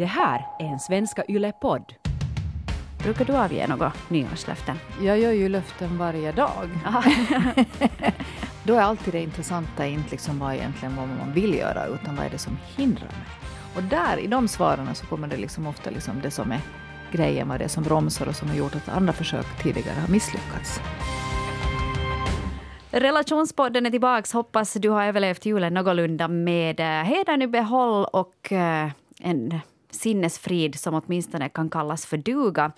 Det här är en Svenska Yle-podd. Brukar du avge några nyårslöften? Jag gör ju löften varje dag. Då är alltid det intressanta inte liksom vad egentligen vad man vill göra, utan vad är det som hindrar mig? Och där, i de svaren, så kommer det liksom ofta liksom det som är grejen, vad det är som bromsar och som har gjort att andra försök tidigare har misslyckats. Relationspodden är tillbaka. Hoppas du har överlevt julen någorlunda med hedern i behåll och eh, en sinnesfrid som åtminstone kan kallas för duga.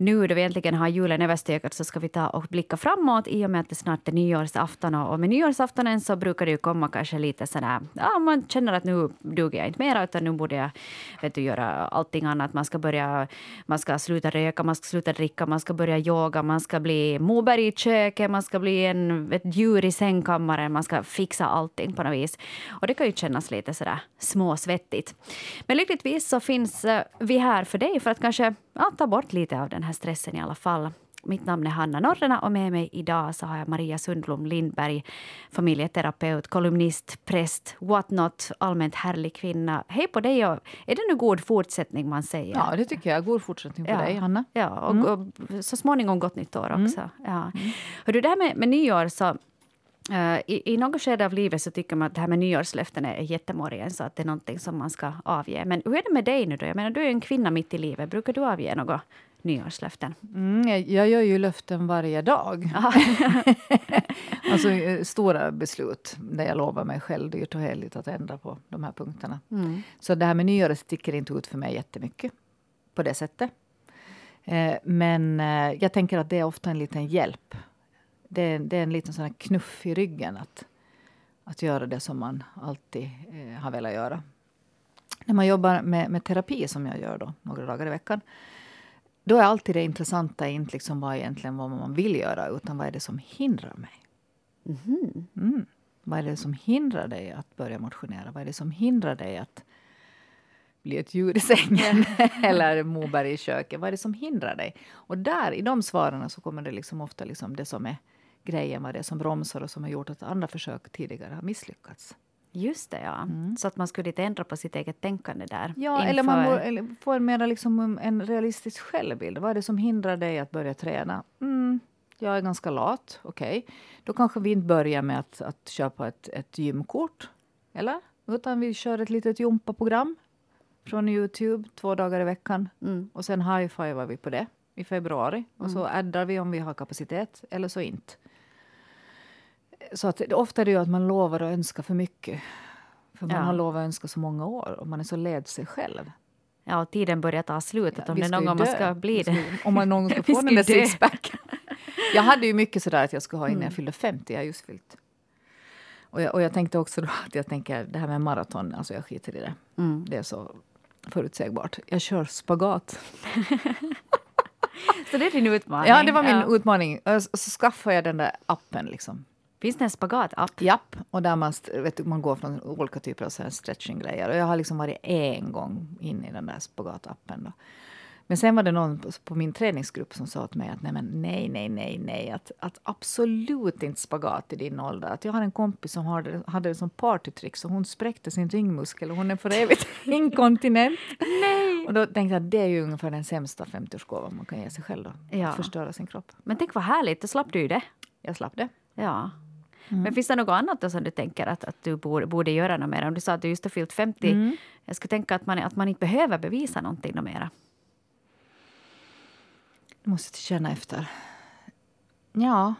Nu då vi äntligen har julen överstökat så ska vi ta och blicka framåt i och med att det snart är nyårsafton. Och med nyårsaftonen så brukar det ju komma kanske lite sådär, ja man känner att nu duger jag inte mer utan nu borde jag vet du, göra allting annat. Man ska börja, man ska sluta röka, man ska sluta dricka, man ska börja yoga, man ska bli Moberg i köket, man ska bli en, ett djur i sängkammaren, man ska fixa allting på något vis. Och det kan ju kännas lite sådär småsvettigt. Men lyckligtvis så finns eh, vi här för dig för att kanske ja, ta bort lite av den här stressen i alla fall. Mitt namn är Hanna Norrena och med mig idag så har jag Maria Sundblom Lindberg, familjeterapeut, kolumnist, präst, what not, allmänt härlig kvinna. Hej på dig! Och är det nu god fortsättning man säger? Ja, det tycker jag. God fortsättning på ja. dig, Hanna. Ja, och, mm. och, så småningom gott nytt år också. Mm. Ja. Mm. Hörru, det här med, med nyår så Uh, i, I något skede av livet så tycker man att det här med nyårslöften är jättemorgon, så att det är någonting som man ska avge. Men hur är det med dig nu då? Jag menar, du är en kvinna mitt i livet. Brukar du avge något nyårslöften? Mm, jag gör ju löften varje dag. alltså eh, stora beslut där jag lovar mig själv dyrt och heligt att ändra på de här punkterna. Mm. Så det här med nyåret sticker inte ut för mig jättemycket på det sättet. Eh, men eh, jag tänker att det är ofta en liten hjälp det, är, det är en liten sån knuff i ryggen att, att göra det som man alltid eh, har velat göra. När man jobbar med, med terapi, som jag gör då, några dagar i veckan då är alltid det intressanta inte liksom vad, egentligen vad man vill göra utan vad är det som hindrar mig. Mm. Mm. Vad är det som hindrar dig att börja motionera? Vad är det som hindrar dig att bli ett djur i sängen eller Moberg i köket? Vad är det som hindrar dig? Och där, i de svaren så kommer det liksom ofta liksom det som är grejen vad det som bromsar och som har gjort att andra försök tidigare har misslyckats. Just det, ja. Mm. Så att man skulle lite ändra på sitt eget tänkande där. Ja, inför... eller man må, eller får mera liksom en realistisk självbild. Vad är det som hindrar dig att börja träna? Mm, jag är ganska lat, okej. Okay. Då kanske vi inte börjar med att, att köpa ett, ett gymkort. Eller? Utan vi kör ett litet gympaprogram från Youtube två dagar i veckan. Mm. Och sen high-fivar vi på det i februari. Och så mm. addar vi om vi har kapacitet, eller så inte. Så att, ofta är det ju att man lovar och önskar för mycket. För man ja. har lovat att önska så många år och man är så led sig själv. Ja, och tiden börjar ta slut. Ja, om det någon gång man ska bli det. Om man någon ska få den där sixpack. jag hade ju mycket sådär att jag skulle ha innan mm. jag fyllde 50. Jag just fyllt. Och jag, och jag tänkte också då att jag tänker det här med maraton, alltså jag skiter i det. Mm. Det är så förutsägbart. Jag kör spagat. så det är din utmaning? Ja, det var min ja. utmaning. Och så skaffade jag den där appen liksom. Finns det en spagatapp? Japp, och där man, vet man går från olika typer av stretchinggrejer. Och jag har liksom varit en gång in i den där spagatappen. Då. Men sen var det någon på min träningsgrupp som sa till mig att nej, men nej, nej, nej, nej, att, att absolut inte spagat i din ålder. Att jag har en kompis som hade, hade det som partytrick så hon spräckte sin ringmuskel och hon är för evigt inkontinent. nej! Och då tänkte jag att det är ju ungefär den sämsta 50-årsgåvan man kan ge sig själv då. Ja. Att förstöra sin kropp. Men tänk vad härligt, då slapp du ju det. Jag slapp det. Ja. Mm. Men finns det något annat då som du tänker att, att du borde, borde göra något mer? Om du sa att du just har fyllt 50. Mm. Jag skulle tänka att man, att man inte behöver bevisa någonting något mera. Du måste känna efter. Ja.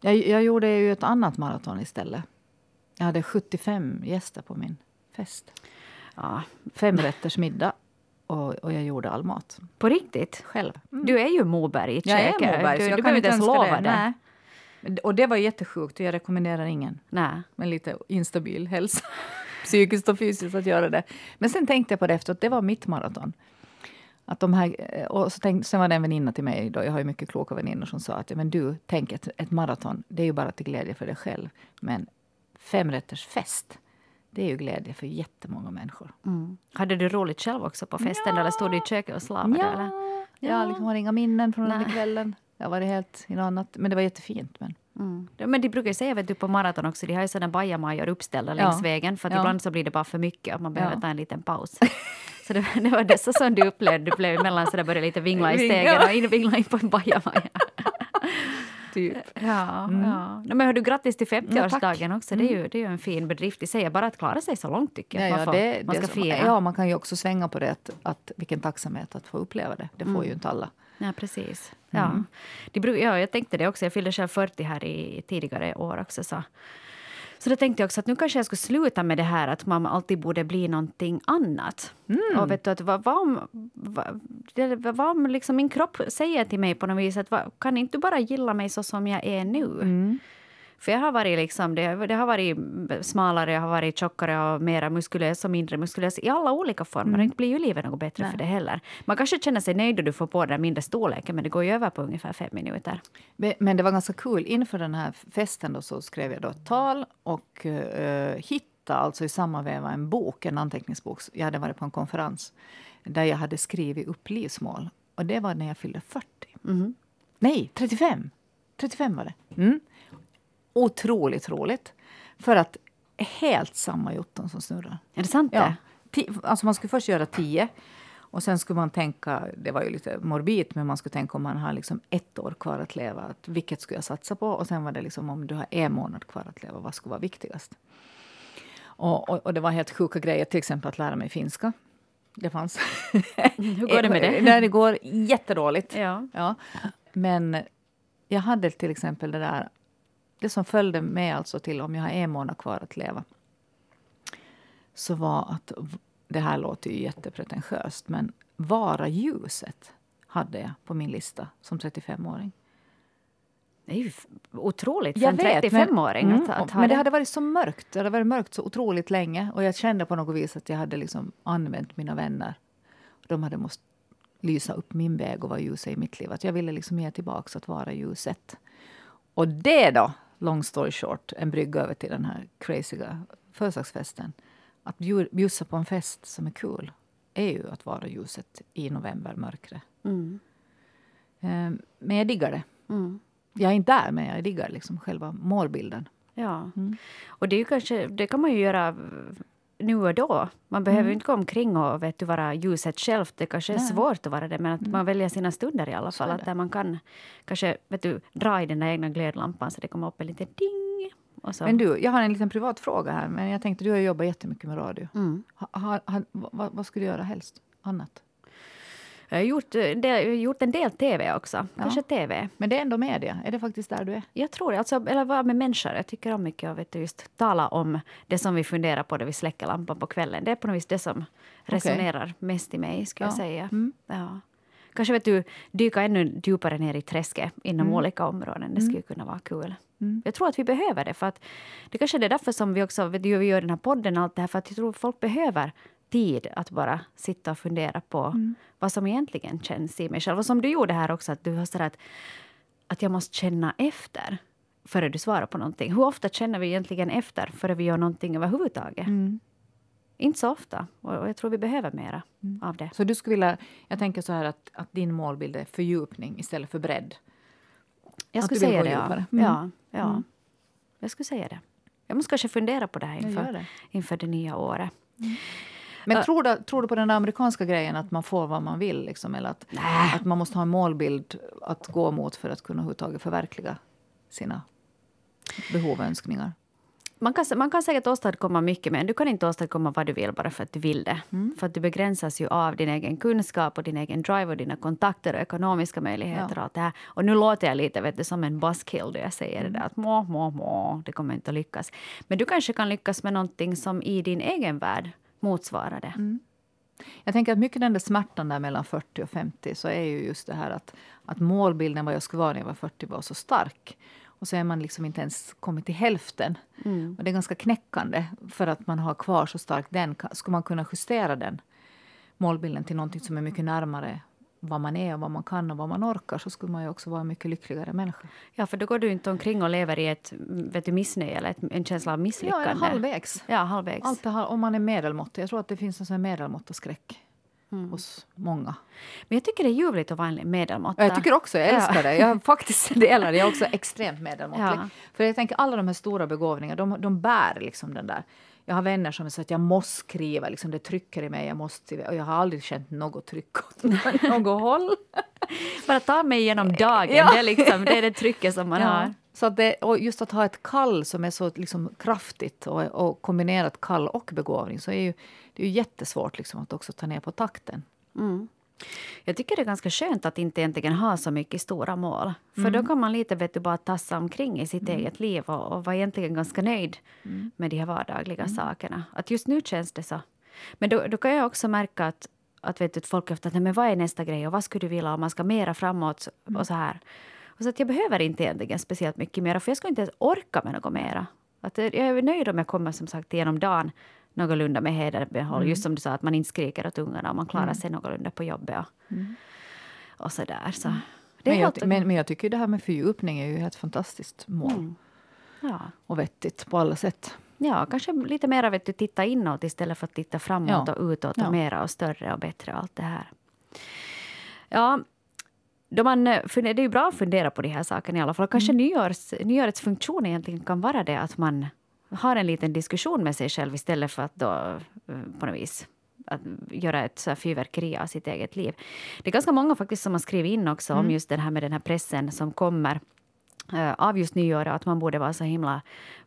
Jag, jag gjorde ju ett annat maraton istället. Jag hade 75 gäster på min fest. Ja. Fem rätters middag. Och, och, jag gjorde all mat. På riktigt? Själv. Mm. Du är ju Moberg i. Jag är Moberg, du, jag du behöver inte ens lova det. det. Och det var jättesjukt och jag rekommenderar ingen Nej. med lite instabil hälsa, psykiskt och fysiskt, att göra det. Men sen tänkte jag på det efteråt, det var mitt maraton. Att de här, och så tänkte, sen var det en väninna till mig, då, jag har ju mycket kloka väninnor som sa att men du, tänk ett, ett maraton, det är ju bara till glädje för dig själv. Men femrätters fest, det är ju glädje för jättemånga människor. Mm. Hade du roligt själv också på festen ja. eller stod du i köket och slavade? Ja, eller? jag liksom har inga minnen från den kvällen. Jag var helt i något annat, men det var jättefint. Men. Mm. Men de brukar säga vet du, på maraton också, de har ju sådana bajamajor uppställda längs ja. vägen för att ja. ibland så blir det bara för mycket och man behöver ja. ta en liten paus. Så det, det var det så som du upplevde, du blev emellan så där började lite vingla i stegen och in, vingla in på en bajamaja. Typ. Ja, mm. ja. men hör du, grattis till 50-årsdagen ja, också. Det är, ju, det är ju en fin bedrift i sig. Bara att klara sig så långt tycker jag. Ja, man, får, det, man ska det, fira. Ja, man kan ju också svänga på det. Att, att vilken tacksamhet att få uppleva det. Det får mm. ju inte alla. Ja, precis. Ja. Mm. Det, ja, jag tänkte det också. Jag fyllde själv 40 här i tidigare år också. Så så då tänkte jag också att nu kanske jag skulle sluta med det här att man alltid borde bli någonting annat. Mm. Och vet du, att vad, vad om, vad, vad om liksom min kropp säger till mig på något vis att vad, kan inte du bara gilla mig så som jag är nu? Mm. För jag har varit liksom, det, det, har varit smalare, jag har varit tjockare och mer muskulös och mindre muskulös i alla olika former. Mm. Det blir ju livet något bättre Nej. för det heller. Man kanske känner sig nöjd då du får på den mindre storleken men det går ju över på ungefär fem minuter. Men det var ganska kul. Inför den här festen då så skrev jag då ett tal och uh, hittade alltså i samma veva en bok, en anteckningsbok. Jag hade varit på en konferens där jag hade skrivit upp livsmål. Och det var när jag fyllde 40. Mm. Nej, 35! 35 var det. Mm otroligt roligt. För att helt samma jotton som snurrar. Är det sant? Ja. Alltså man skulle först göra tio. Och sen skulle man tänka, det var ju lite morbid, men man skulle tänka om man har liksom ett år kvar att leva, att vilket skulle jag satsa på? Och sen var det liksom om du har en månad kvar att leva, vad skulle vara viktigast? Och, och, och det var helt sjuka grejer, till exempel att lära mig finska. Det fanns. Hur går det med det? Nej, det går jättedåligt. Ja. Ja. Men jag hade till exempel det där det som följde med alltså till om jag har en månad kvar att leva så var att, det här låter ju jättepretentiöst, men Vara ljuset hade jag på min lista som 35-åring. Det är ju otroligt för en 35-åring att, att ha Men det hade varit så mörkt. Det hade varit mörkt så otroligt länge. Och jag kände på något vis att jag hade liksom använt mina vänner. De hade måste lysa upp min väg och vara ljuset i mitt liv. Att jag ville liksom ge tillbaka att vara ljuset. Och det då long story short, en brygga över till den här crazyga födelsedagsfesten. Att bjussa på en fest som är kul är ju att vara ljuset i novembermörkret. Mm. Um, men jag diggar det. Mm. Jag är inte där, men jag diggar liksom själva målbilden. Ja. Mm. Och det, är kanske, det kan man ju göra nu och då. Man behöver mm. inte gå omkring och vet du, vara ljuset själv. Det kanske är Nej. svårt att vara det, men att mm. man väljer sina stunder i alla fall. Att där man kan kanske vet du, dra i den där egna glödlampan så det kommer upp en liten ding. Men du, jag har en liten privat fråga här. Men jag tänkte, du har jobbat jättemycket med radio. Mm. Ha, ha, ha, vad, vad skulle du göra helst? Annat? Jag har gjort, eh, del, gjort en del tv också. Kanske tv. Men det är ändå media? Är det faktiskt där du är? Jag tror det. Alltså, eller vara med människor. Jag tycker om mycket att vet just tala om det som vi funderar på när vi släcker lampan på kvällen. Det är på något vis det som resonerar okay. mest i mig, skulle ja. jag säga. Mm. Ja. Kanske vet du, dyka ännu djupare ner i träsket inom mm. olika områden. Det skulle mm. kunna vara kul. Mm. Jag tror att vi behöver det. För att det kanske är därför som vi också vi gör den här podden. Allt det här, för att jag tror att folk behöver tid att bara sitta och fundera på mm. vad som egentligen känns i mig själv. Och som du gjorde här också, att du har att, att jag måste känna efter före du svarar på någonting. Hur ofta känner vi egentligen efter före vi gör någonting överhuvudtaget? Mm. Inte så ofta. Och jag tror vi behöver mera mm. av det. Så du skulle vilja, jag tänker så här att, att din målbild är fördjupning istället för bredd? Jag skulle säga det, ja. Mm. ja, ja. Mm. Jag skulle säga det. Jag måste kanske fundera på det här inför, det. inför det nya året. Mm. Men tror du, tror du på den amerikanska grejen att man får vad man vill? Liksom, eller att, att man måste ha en målbild att gå mot för att kunna överhuvudtaget förverkliga sina behov och önskningar? Man kan, man kan säkert åstadkomma mycket, men du kan inte åstadkomma vad du vill bara för att du vill det. Mm. För att du begränsas ju av din egen kunskap och din egen drive och dina kontakter och ekonomiska möjligheter. Ja. Och, allt det här. och nu låter jag lite vet du, som en buskill då jag säger mm. det där att må, må, må, det kommer inte att lyckas. Men du kanske kan lyckas med någonting som i din egen värld motsvara det. Mm. Jag tänker att mycket den där smärtan där mellan 40 och 50 så är ju just det här att, att målbilden vad jag skulle vara när jag var 40 var så stark. Och så är man liksom inte ens kommit till hälften. Mm. Och det är ganska knäckande för att man har kvar så starkt den. Ska man kunna justera den målbilden till någonting som är mycket närmare vad man är och vad man kan och vad man orkar så skulle man ju också vara en mycket lyckligare människa. Ja, för då går du inte omkring och lever i ett vet du, missnöje eller ett, en känsla av misslyckande. Ja, halvvägs. Ja, halvvägs. Allt här, om man är medelmåttig. Jag tror att det finns en medelmåttaskräck mm. hos många. Men jag tycker det är ljuvligt att vara en medelmåtta. Jag tycker också, jag älskar ja. det. Jag faktiskt delar det. Jag är också extremt medelmåttlig. Ja. För jag tänker alla de här stora begåvningarna, de, de bär liksom den där Jag har vänner som säger att jag måste skriva, liksom det trycker i mig. Jag, måste, och jag har aldrig känt något tryck åt något håll. Bara ta mig igenom dagen, ja. det, är liksom, det är det trycket som man ja. har. Så att det, och just att ha ett kall som är så liksom kraftigt och, och kombinerat kall och begåvning så är ju, det är ju jättesvårt liksom att också ta ner på takten. Mm. Jag tycker det är ganska skönt att inte egentligen ha så mycket stora mål. För mm. då kan man lite vet du, bara tassa omkring i sitt mm. eget liv och, och vara egentligen ganska nöjd mm. med de här vardagliga mm. sakerna. Att just nu känns det så. Men då, då kan jag också märka att, att vet du, folk efter att, men vad är nästa grej och vad skulle du vilja om man ska mera framåt mm. och så här. Och så att jag behöver inte egentligen speciellt mycket mer för jag skulle inte ens orka med något mera. Att jag är nöjd om jag kommer som sagt igenom dagen någorlunda med hederbehåll. Mm. Just som du sa, att man inte skriker åt ungarna och man klarar mm. sig någorlunda på jobbet. Och, mm. och så där. Så. Mm. Men jag, men, men, jag tycker det här med fördjupning är ju ett fantastiskt mål. Mm. Ja. Och vettigt på alla sätt. Ja, kanske lite mer vet du, titta inåt istället för att titta framåt ja. och utåt och ja. mera och större och bättre och allt det här. Ja, då man, det är ju bra att fundera på de här sakerna i alla fall. Kanske mm. nyårs, nyårets funktion egentligen kan vara det att man har en liten diskussion med sig själv istället för att då eh, på något vis att göra ett så fyrverkeri av sitt eget liv. Det är ganska många faktiskt som har skrivit in också mm. om just det här med den här pressen som kommer uh, av just nyår att man borde vara så himla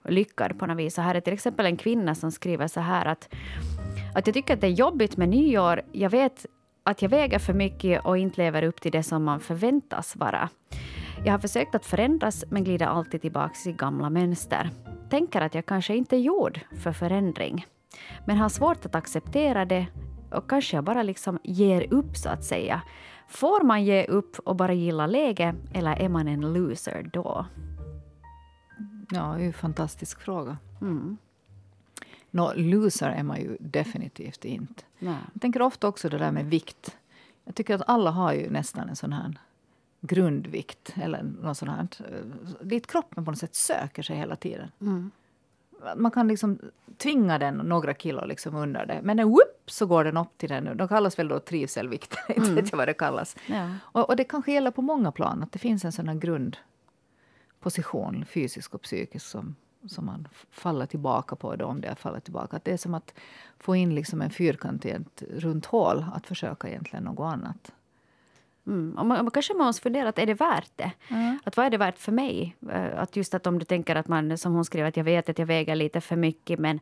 lyckad på något vis. Så här är till exempel en kvinna som skriver så här att, att jag tycker att det är jobbigt med nyår. Jag vet att jag väger för mycket och inte lever upp till det som man förväntas vara. Jag har försökt att förändras men glider alltid tillbaka i gamla mönster tänker att jag kanske inte är gjord för förändring. Men har svårt att acceptera det och kanske jag bara liksom ger upp så att säga. Får man ge upp och bara gilla läge eller är man en loser då? Ja, det är en fantastisk fråga. Mm. No, loser är man ju definitivt inte. Nej. Jag tänker ofta också det där med vikt. Jag tycker att alla har ju nästan en sån här grundvikt eller något sånt här. Dit kroppen på något sätt söker sig hela tiden. Mm. Man kan liksom tvinga den några kilo liksom under det. Men en whoop så går den upp till den. De kallas väl då trivselvikt. inte mm. vet jag vad det kallas. Ja. Och, och, det kanske gäller på många plan. Att det finns en sån grundposition, fysisk och psykisk, som, som man faller tillbaka på då, om det faller tillbaka. Att det är som att få in liksom en fyrkant i ett runt hål. Att försöka egentligen något annat. Mm. Och man, man kanske måste fundera, att är det värt det? Mm. Att vad är det värt för mig? Eh, att just att om du tänker att man, som hon skriver, att jag vet att jag väger lite för mycket men,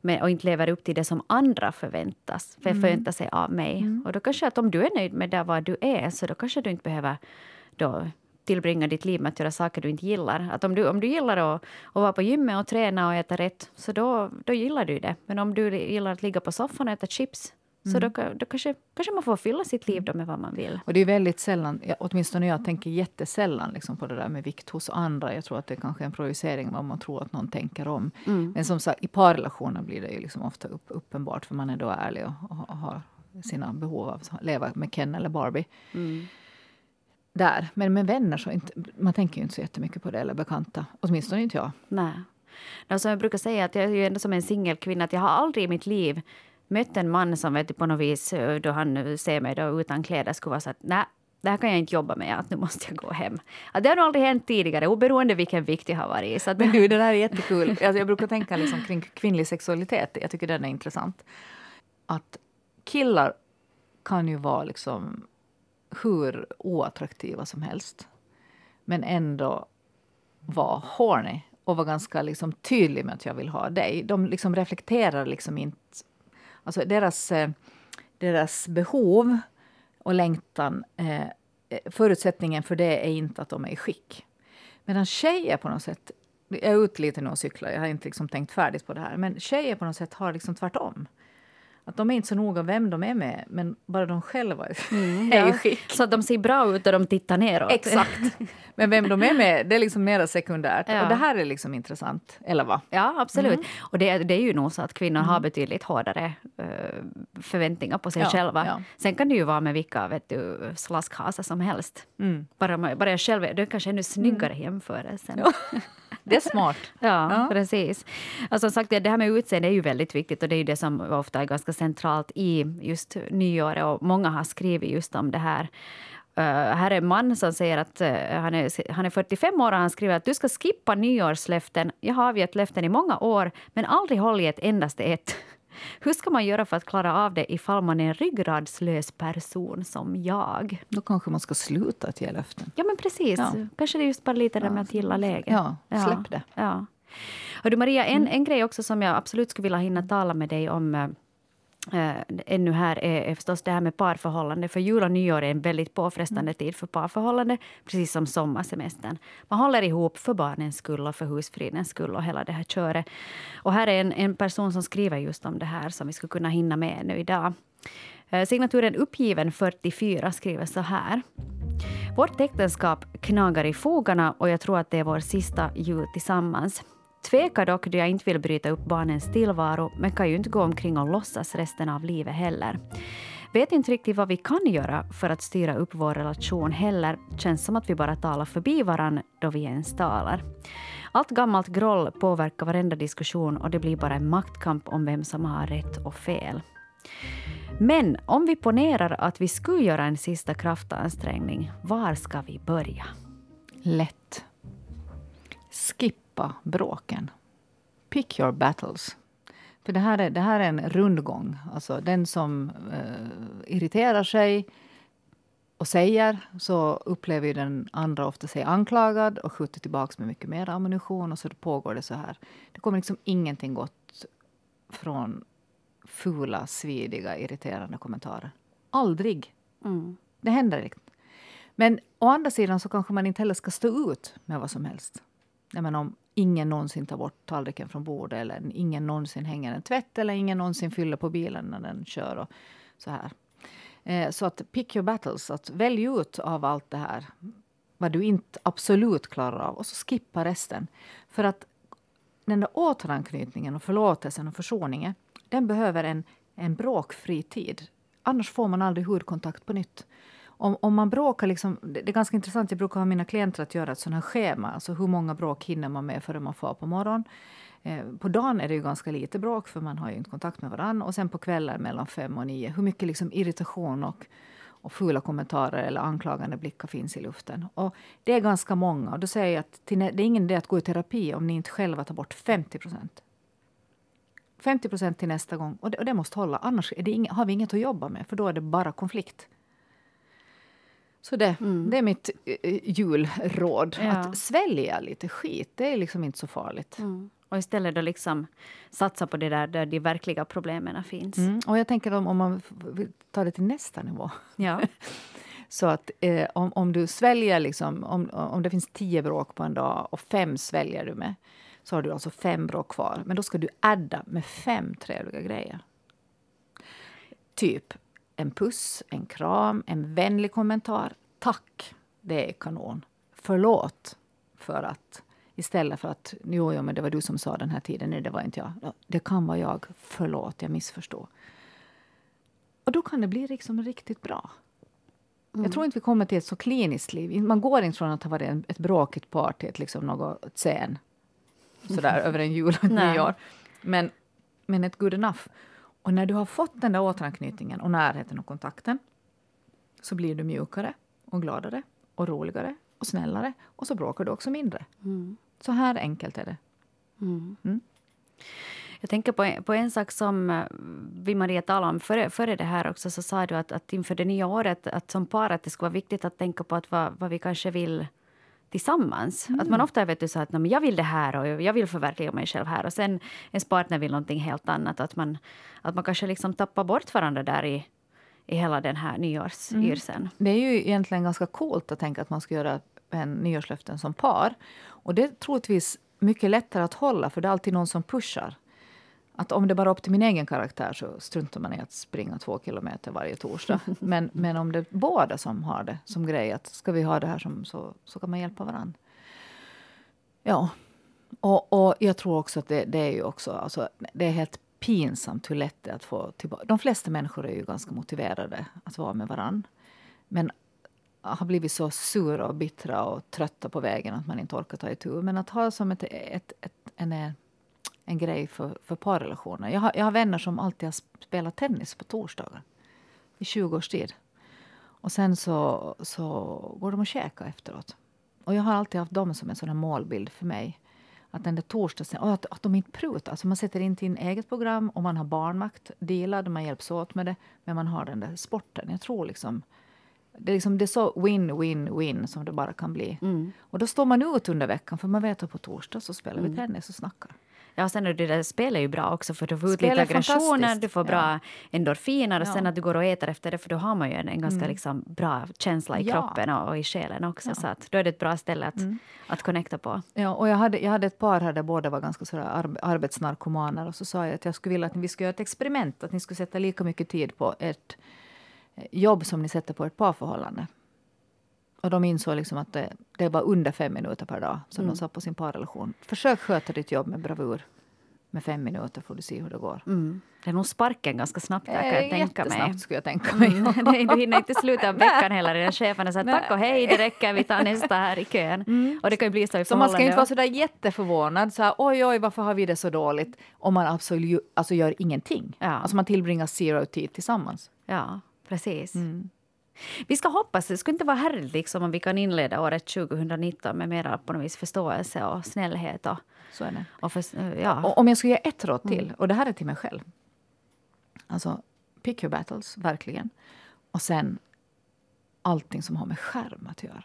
men och inte lever upp till det som andra förväntas, för mm. förväntar sig av mig. Mm. Och då kanske att om du är nöjd med där vad du är, så då kanske du inte behöver då tillbringa ditt liv med att göra saker du inte gillar. Att om du, om du gillar att, att vara på gymmet och träna och äta rätt, så då, då gillar du det. Men om du gillar att ligga på soffan och äta chips, så mm. då, då kanske, kanske man får fylla sitt liv då med vad man vill. Och det är väldigt sällan, åtminstone jag tänker jättesällan liksom på det där med vikt hos andra. Jag tror att det är kanske är en projicering om man tror att någon tänker om. Mm. Men som sagt, i parrelationer blir det ju liksom ofta upp, uppenbart för man är då ärlig och, och har sina behov av att leva med Ken eller Barbie. Mm. Där. Men med vänner så inte, man tänker ju inte så jättemycket på det, eller bekanta. Åtminstone inte jag. Nej. Alltså jag brukar säga att jag är ju ändå som en singelkvinna, att jag har aldrig i mitt liv mött en man som vet, på något vis, eh, då han eh, ser mig då utan kläder, skulle vara så att nej, det här kan jag inte jobba med, att nu måste jag gå hem. Att det har nog aldrig hänt tidigare, oberoende vilken vikt jag har varit i. Så Men du, det där är jättekul. Alltså jag brukar tänka liksom kring kvinnlig sexualitet, jag tycker den är intressant. Att killar kan ju vara liksom hur oattraktiva som helst. Men ändå vara horny och vara ganska liksom tydlig med att jag vill ha dig. De liksom reflekterar liksom inte Alltså deras, eh, deras behov och längtan, eh, eh, förutsättningen för det är inte att de är i skick. Medan tjejer på något sätt, jag är ute lite nu och cyklar, jag har inte liksom tänkt färdigt på det här, men tjejer på något sätt har liksom tvärtom. Att de är inte så noga vem de är med, men bara de själva mm, är i skick. Så att de ser bra ut och de tittar neråt. Exakt. Men vem de är med, det är liksom mer sekundärt. Ja. Och det här är liksom intressant, eller vad? Ja, absolut. Mm. Och det, det är ju nog så att kvinnor mm. har betydligt hårdare uh, förväntningar på sig ja, själva. Ja. Sen kan det ju vara med vilka vet du, slaskhasar som helst. Mm. Bara, bara jag själv, det är kanske ännu snyggare mm. jämförelsen. Det är smart. ja, ja, precis. Alltså, som sagt, det här med utseende är ju väldigt viktigt och det är ju det som ofta är ganska centralt i just nyåret och många har skrivit just om det här. här är en man som säger att uh, han, är, han är 45 år och han skriver att du ska skippa nyårslöften. Jag har avgett löften i många år, men aldrig hållit ett endaste ett. Hur ska man göra för att klara av det ifall man är en ryggradslös person som jag? Då kanske man ska sluta att ge löften. Ja, men precis. Ja. Kanske det är just bara lite det med att gilla läget. Ja, släpp det. Ja. Hör du Maria, en, en grej också som jag absolut skulle vilja hinna tala med dig om eh, äh, ännu här är, är förstås det här med parförhållande. För jul och nyår är en väldigt påfrestande tid för parförhållande, precis som sommarsemestern. Man håller ihop för barnens skull och för husfridens skull och hela det här köret. Och här är en, en person som skriver just om det här som vi skulle kunna hinna med nu idag. Äh, signaturen Uppgiven 44 skriver så här. Vårt äktenskap knagar i fogarna och jag tror att det är vår sista jul tillsammans. Tvekar dock då jag inte vill bryta upp barnens tillvaro men kan ju inte gå omkring och låtsas resten av livet heller. Vet inte riktigt vad vi kan göra för att styra upp vår relation heller. Känns som att vi bara talar förbi varann då vi ens talar. Allt gammalt groll påverkar varenda diskussion och det blir bara en maktkamp om vem som har rätt och fel. Men om vi ponerar att vi skulle göra en sista kraftansträngning, var ska vi börja? Lätt. Skip skippa bråken. Pick your battles. För det här är, det här är en rundgång. Alltså den som eh, irriterar sig och säger så upplever den andra ofta sig anklagad och skjuter tillbaka med mycket mer ammunition och så pågår det så här. Det kommer liksom ingenting gott från fula, svidiga, irriterande kommentarer. Aldrig. Mm. Det händer inte. Men å andra sidan så kanske man inte heller ska stå ut med vad som helst. Jag om ingen någonsin tar bort tallriken från bordet eller ingen någonsin hänger en tvätt eller ingen någonsin fyller på bilen när den kör. Och så här. Eh, så att pick your battles. Att välj ut av allt det här vad du inte absolut klarar av och så skippa resten. För att den där återanknytningen och förlåtelsen och försoningen den behöver en, en bråkfri tid. Annars får man aldrig hudkontakt på nytt om, om man bråkar, liksom, det det är ganska intressant, jag brukar ha mina klienter att göra ett sånt här schema. Alltså hur många bråk hinner man med före man får på morgonen. Eh, på dagen är det ju ganska lite bråk för man har ju inte kontakt med varandra. Och sen på kvällen mellan fem och nio, hur mycket liksom irritation och, och fula kommentarer eller anklagande blickar finns i luften. Och det är ganska många. Och då säger jag att det är ingen idé att gå i terapi om ni inte själva tar bort 50 procent. 50 procent till nästa gång. Och det, och det måste hålla, annars är det inga, har vi inget att jobba med för då är det bara konflikt. Så det, mm. det är mitt uh, julråd. Ja. Att svälja lite skit, det är liksom inte så farligt. Mm. Och istället då liksom satsa på det där, där de verkliga problemen finns. Mm. Och jag tänker om, om man tar det till nästa nivå. Ja. så att eh, om, om du sväljer, liksom, om, om det finns tio bråk på en dag och fem sväljer du med så har du alltså fem bråk kvar. Men då ska du adda med fem trevliga grejer. Typ en puss, en kram, en vänlig kommentar. Tack, det är kanon. Förlåt för att istället för att jo, jo, men det var du som sa den här tiden, nej det var inte jag. Det kan vara jag, förlåt, jag missförstod. Och då kan det bli liksom riktigt bra. Mm. Jag tror inte vi kommer till ett så kliniskt liv. Man går inte från att ha varit ett bråkigt par till ett liksom något sen. Sådär över en jul och ett nyår. Men, men ett good enough. Och när du har fått den där återanknytningen och närheten och kontakten så blir du mjukare och gladare och roligare och snällare och så bråkar du också mindre. Mm. Så här enkelt är det. Mm. Mm. Jag tänker på en, på en sak som eh, vi Maria talade om före, före det här också. Så sa du att, att inför det nya året, att som par, att det skulle vara viktigt att tänka på att vad, vad vi kanske vill tillsammans. Mm. Att man ofta vet du, så att jag vill det här och jag vill förverkliga mig själv här och sen ens partner vill någonting helt annat. Att man, att man kanske liksom tappar bort varandra där i, i hela den här nyårsyrseln. Mm. Det är ju egentligen ganska coolt att tänka att man ska göra en nyårslöften som par. Och det är troligtvis mycket lättare att hålla för det är alltid någon som pushar att om det bara är upp till min egen karaktär så struntar man i att springa två kilometer varje torsdag. Men, men om det är båda som har det som grej, att ska vi ha det här som, så, så kan man hjälpa varandra. Ja, och, och jag tror också att det, det är ju också, alltså, det är helt pinsamt hur lätt det är att få tillbaka. De flesta människor är ju ganska motiverade att vara med varandra. Men har blivit så sura och bittra och trötta på vägen att man inte orkar ta itu. Men att ha som ett, ett, ett, en en grej för, för parrelationer. Jag har, jag har vänner som alltid har spelat tennis på torsdagar i 20 års tid. Och sen så, så går de och käkar efteråt. Och jag har alltid haft dem som en sån målbild för mig. Att den där torsdagen, att, att de inte prutar. Alltså man sätter in sin eget program och man har barnmakt delad, man hjälps åt med det. Men man har den där sporten. Jag tror liksom det är, liksom, det är så win-win-win som det bara kan bli. Mm. Och då står man ut under veckan för man vet att på torsdag så spelar mm. vi tennis och snackar. Ja, och sen är det där spelet ju bra också för du får ut lite aggressioner, du får bra ja. endorfiner och ja. sen att du går och äter efter det för då har man ju en, en ganska mm. liksom, bra känsla i ja. kroppen och, och, i själen också. Så att då är det ett bra ställe att, mm. att connecta på. Ja, och jag hade, jag hade ett par här där båda var ganska sådär ar arbetsnarkomaner och så sa jag att jag skulle vilja att vi skulle göra ett experiment, att ni skulle sätta lika mycket tid på ert jobb som ni sätter på ert parförhållande. Och de insåg liksom att det, det var under fem minuter per dag som mm. de sa på sin parrelation. Försök sköta ditt jobb med bravur. Med fem minuter får du se hur det går. Mm. Det är nog sparken ganska snabbt där, kan jag eh, tänka mig. Jättesnabbt skulle jag tänka mig. Mm. du hinner inte sluta veckan heller innan cheferna säger tack och hej, det räcker, vi tar nästa här i kön. Mm. Och det kan ju bli så i Så man ska inte vara så där jätteförvånad, så här, oj oj varför har vi det så dåligt, om man absolut, alltså gör ingenting. Ja. Alltså man tillbringar zero tid tillsammans. Ja, precis. Mm. Vi ska hoppas, det skulle inte vara härligt liksom, om vi kan inleda året 2019 med mera på något vis förståelse och snällhet. Och, Så är det. Och för, ja. och om jag skulle ge ett råd till, mm. och det här är till mig själv. Alltså, pick your battles, verkligen. Och sen allting som har med skärm att göra.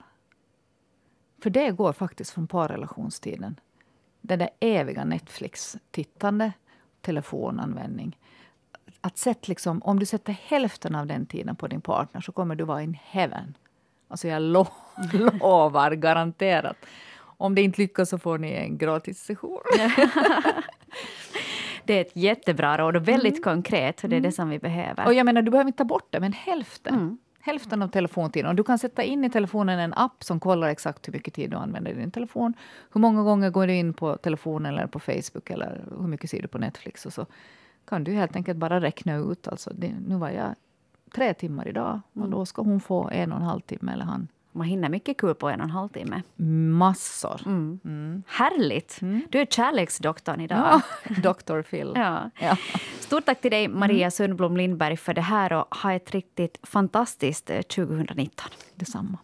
För det går faktiskt från parrelationstiden. Det där eviga Netflix-tittande, telefonanvändning att sätt liksom, om du sätter hälften av den tiden på din partner så kommer du vara in heaven. Alltså jag lo lovar garanterat. Om det inte lyckas så får ni en gratis session. det är ett jättebra råd och väldigt mm. konkret. Det är det mm. som vi behöver. Och jag menar, du behöver inte ta bort det, men hälften. Mm. Hälften av telefontiden. Och du kan sätta in i telefonen en app som kollar exakt hur mycket tid du använder din telefon. Hur många gånger går du in på telefonen eller på Facebook eller hur mycket ser du på Netflix. Och så kan du helt enkelt bara räkna ut. Alltså, det, nu var jag tre timmar idag och mm. då ska hon få en och en halv timme eller han. Man hinner mycket kul på en och en halv timme. Massor. Mm. Mm. Härligt! Mm. Du är kärleksdoktorn idag. Ja, Dr. Phil. ja. ja. Stort tack till dig, Maria mm. Sundblom Lindberg, för det här och ha ett riktigt fantastiskt 2019. Eh, Detsamma.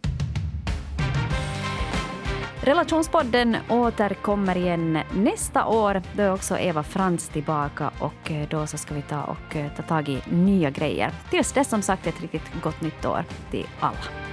Relationspodden återkommer igen nästa år. Då är också Eva Frans tillbaka och eh, då så ska vi ta och eh, ta tag i nya grejer. Tills dess som sagt ett riktigt gott nytt år till alla.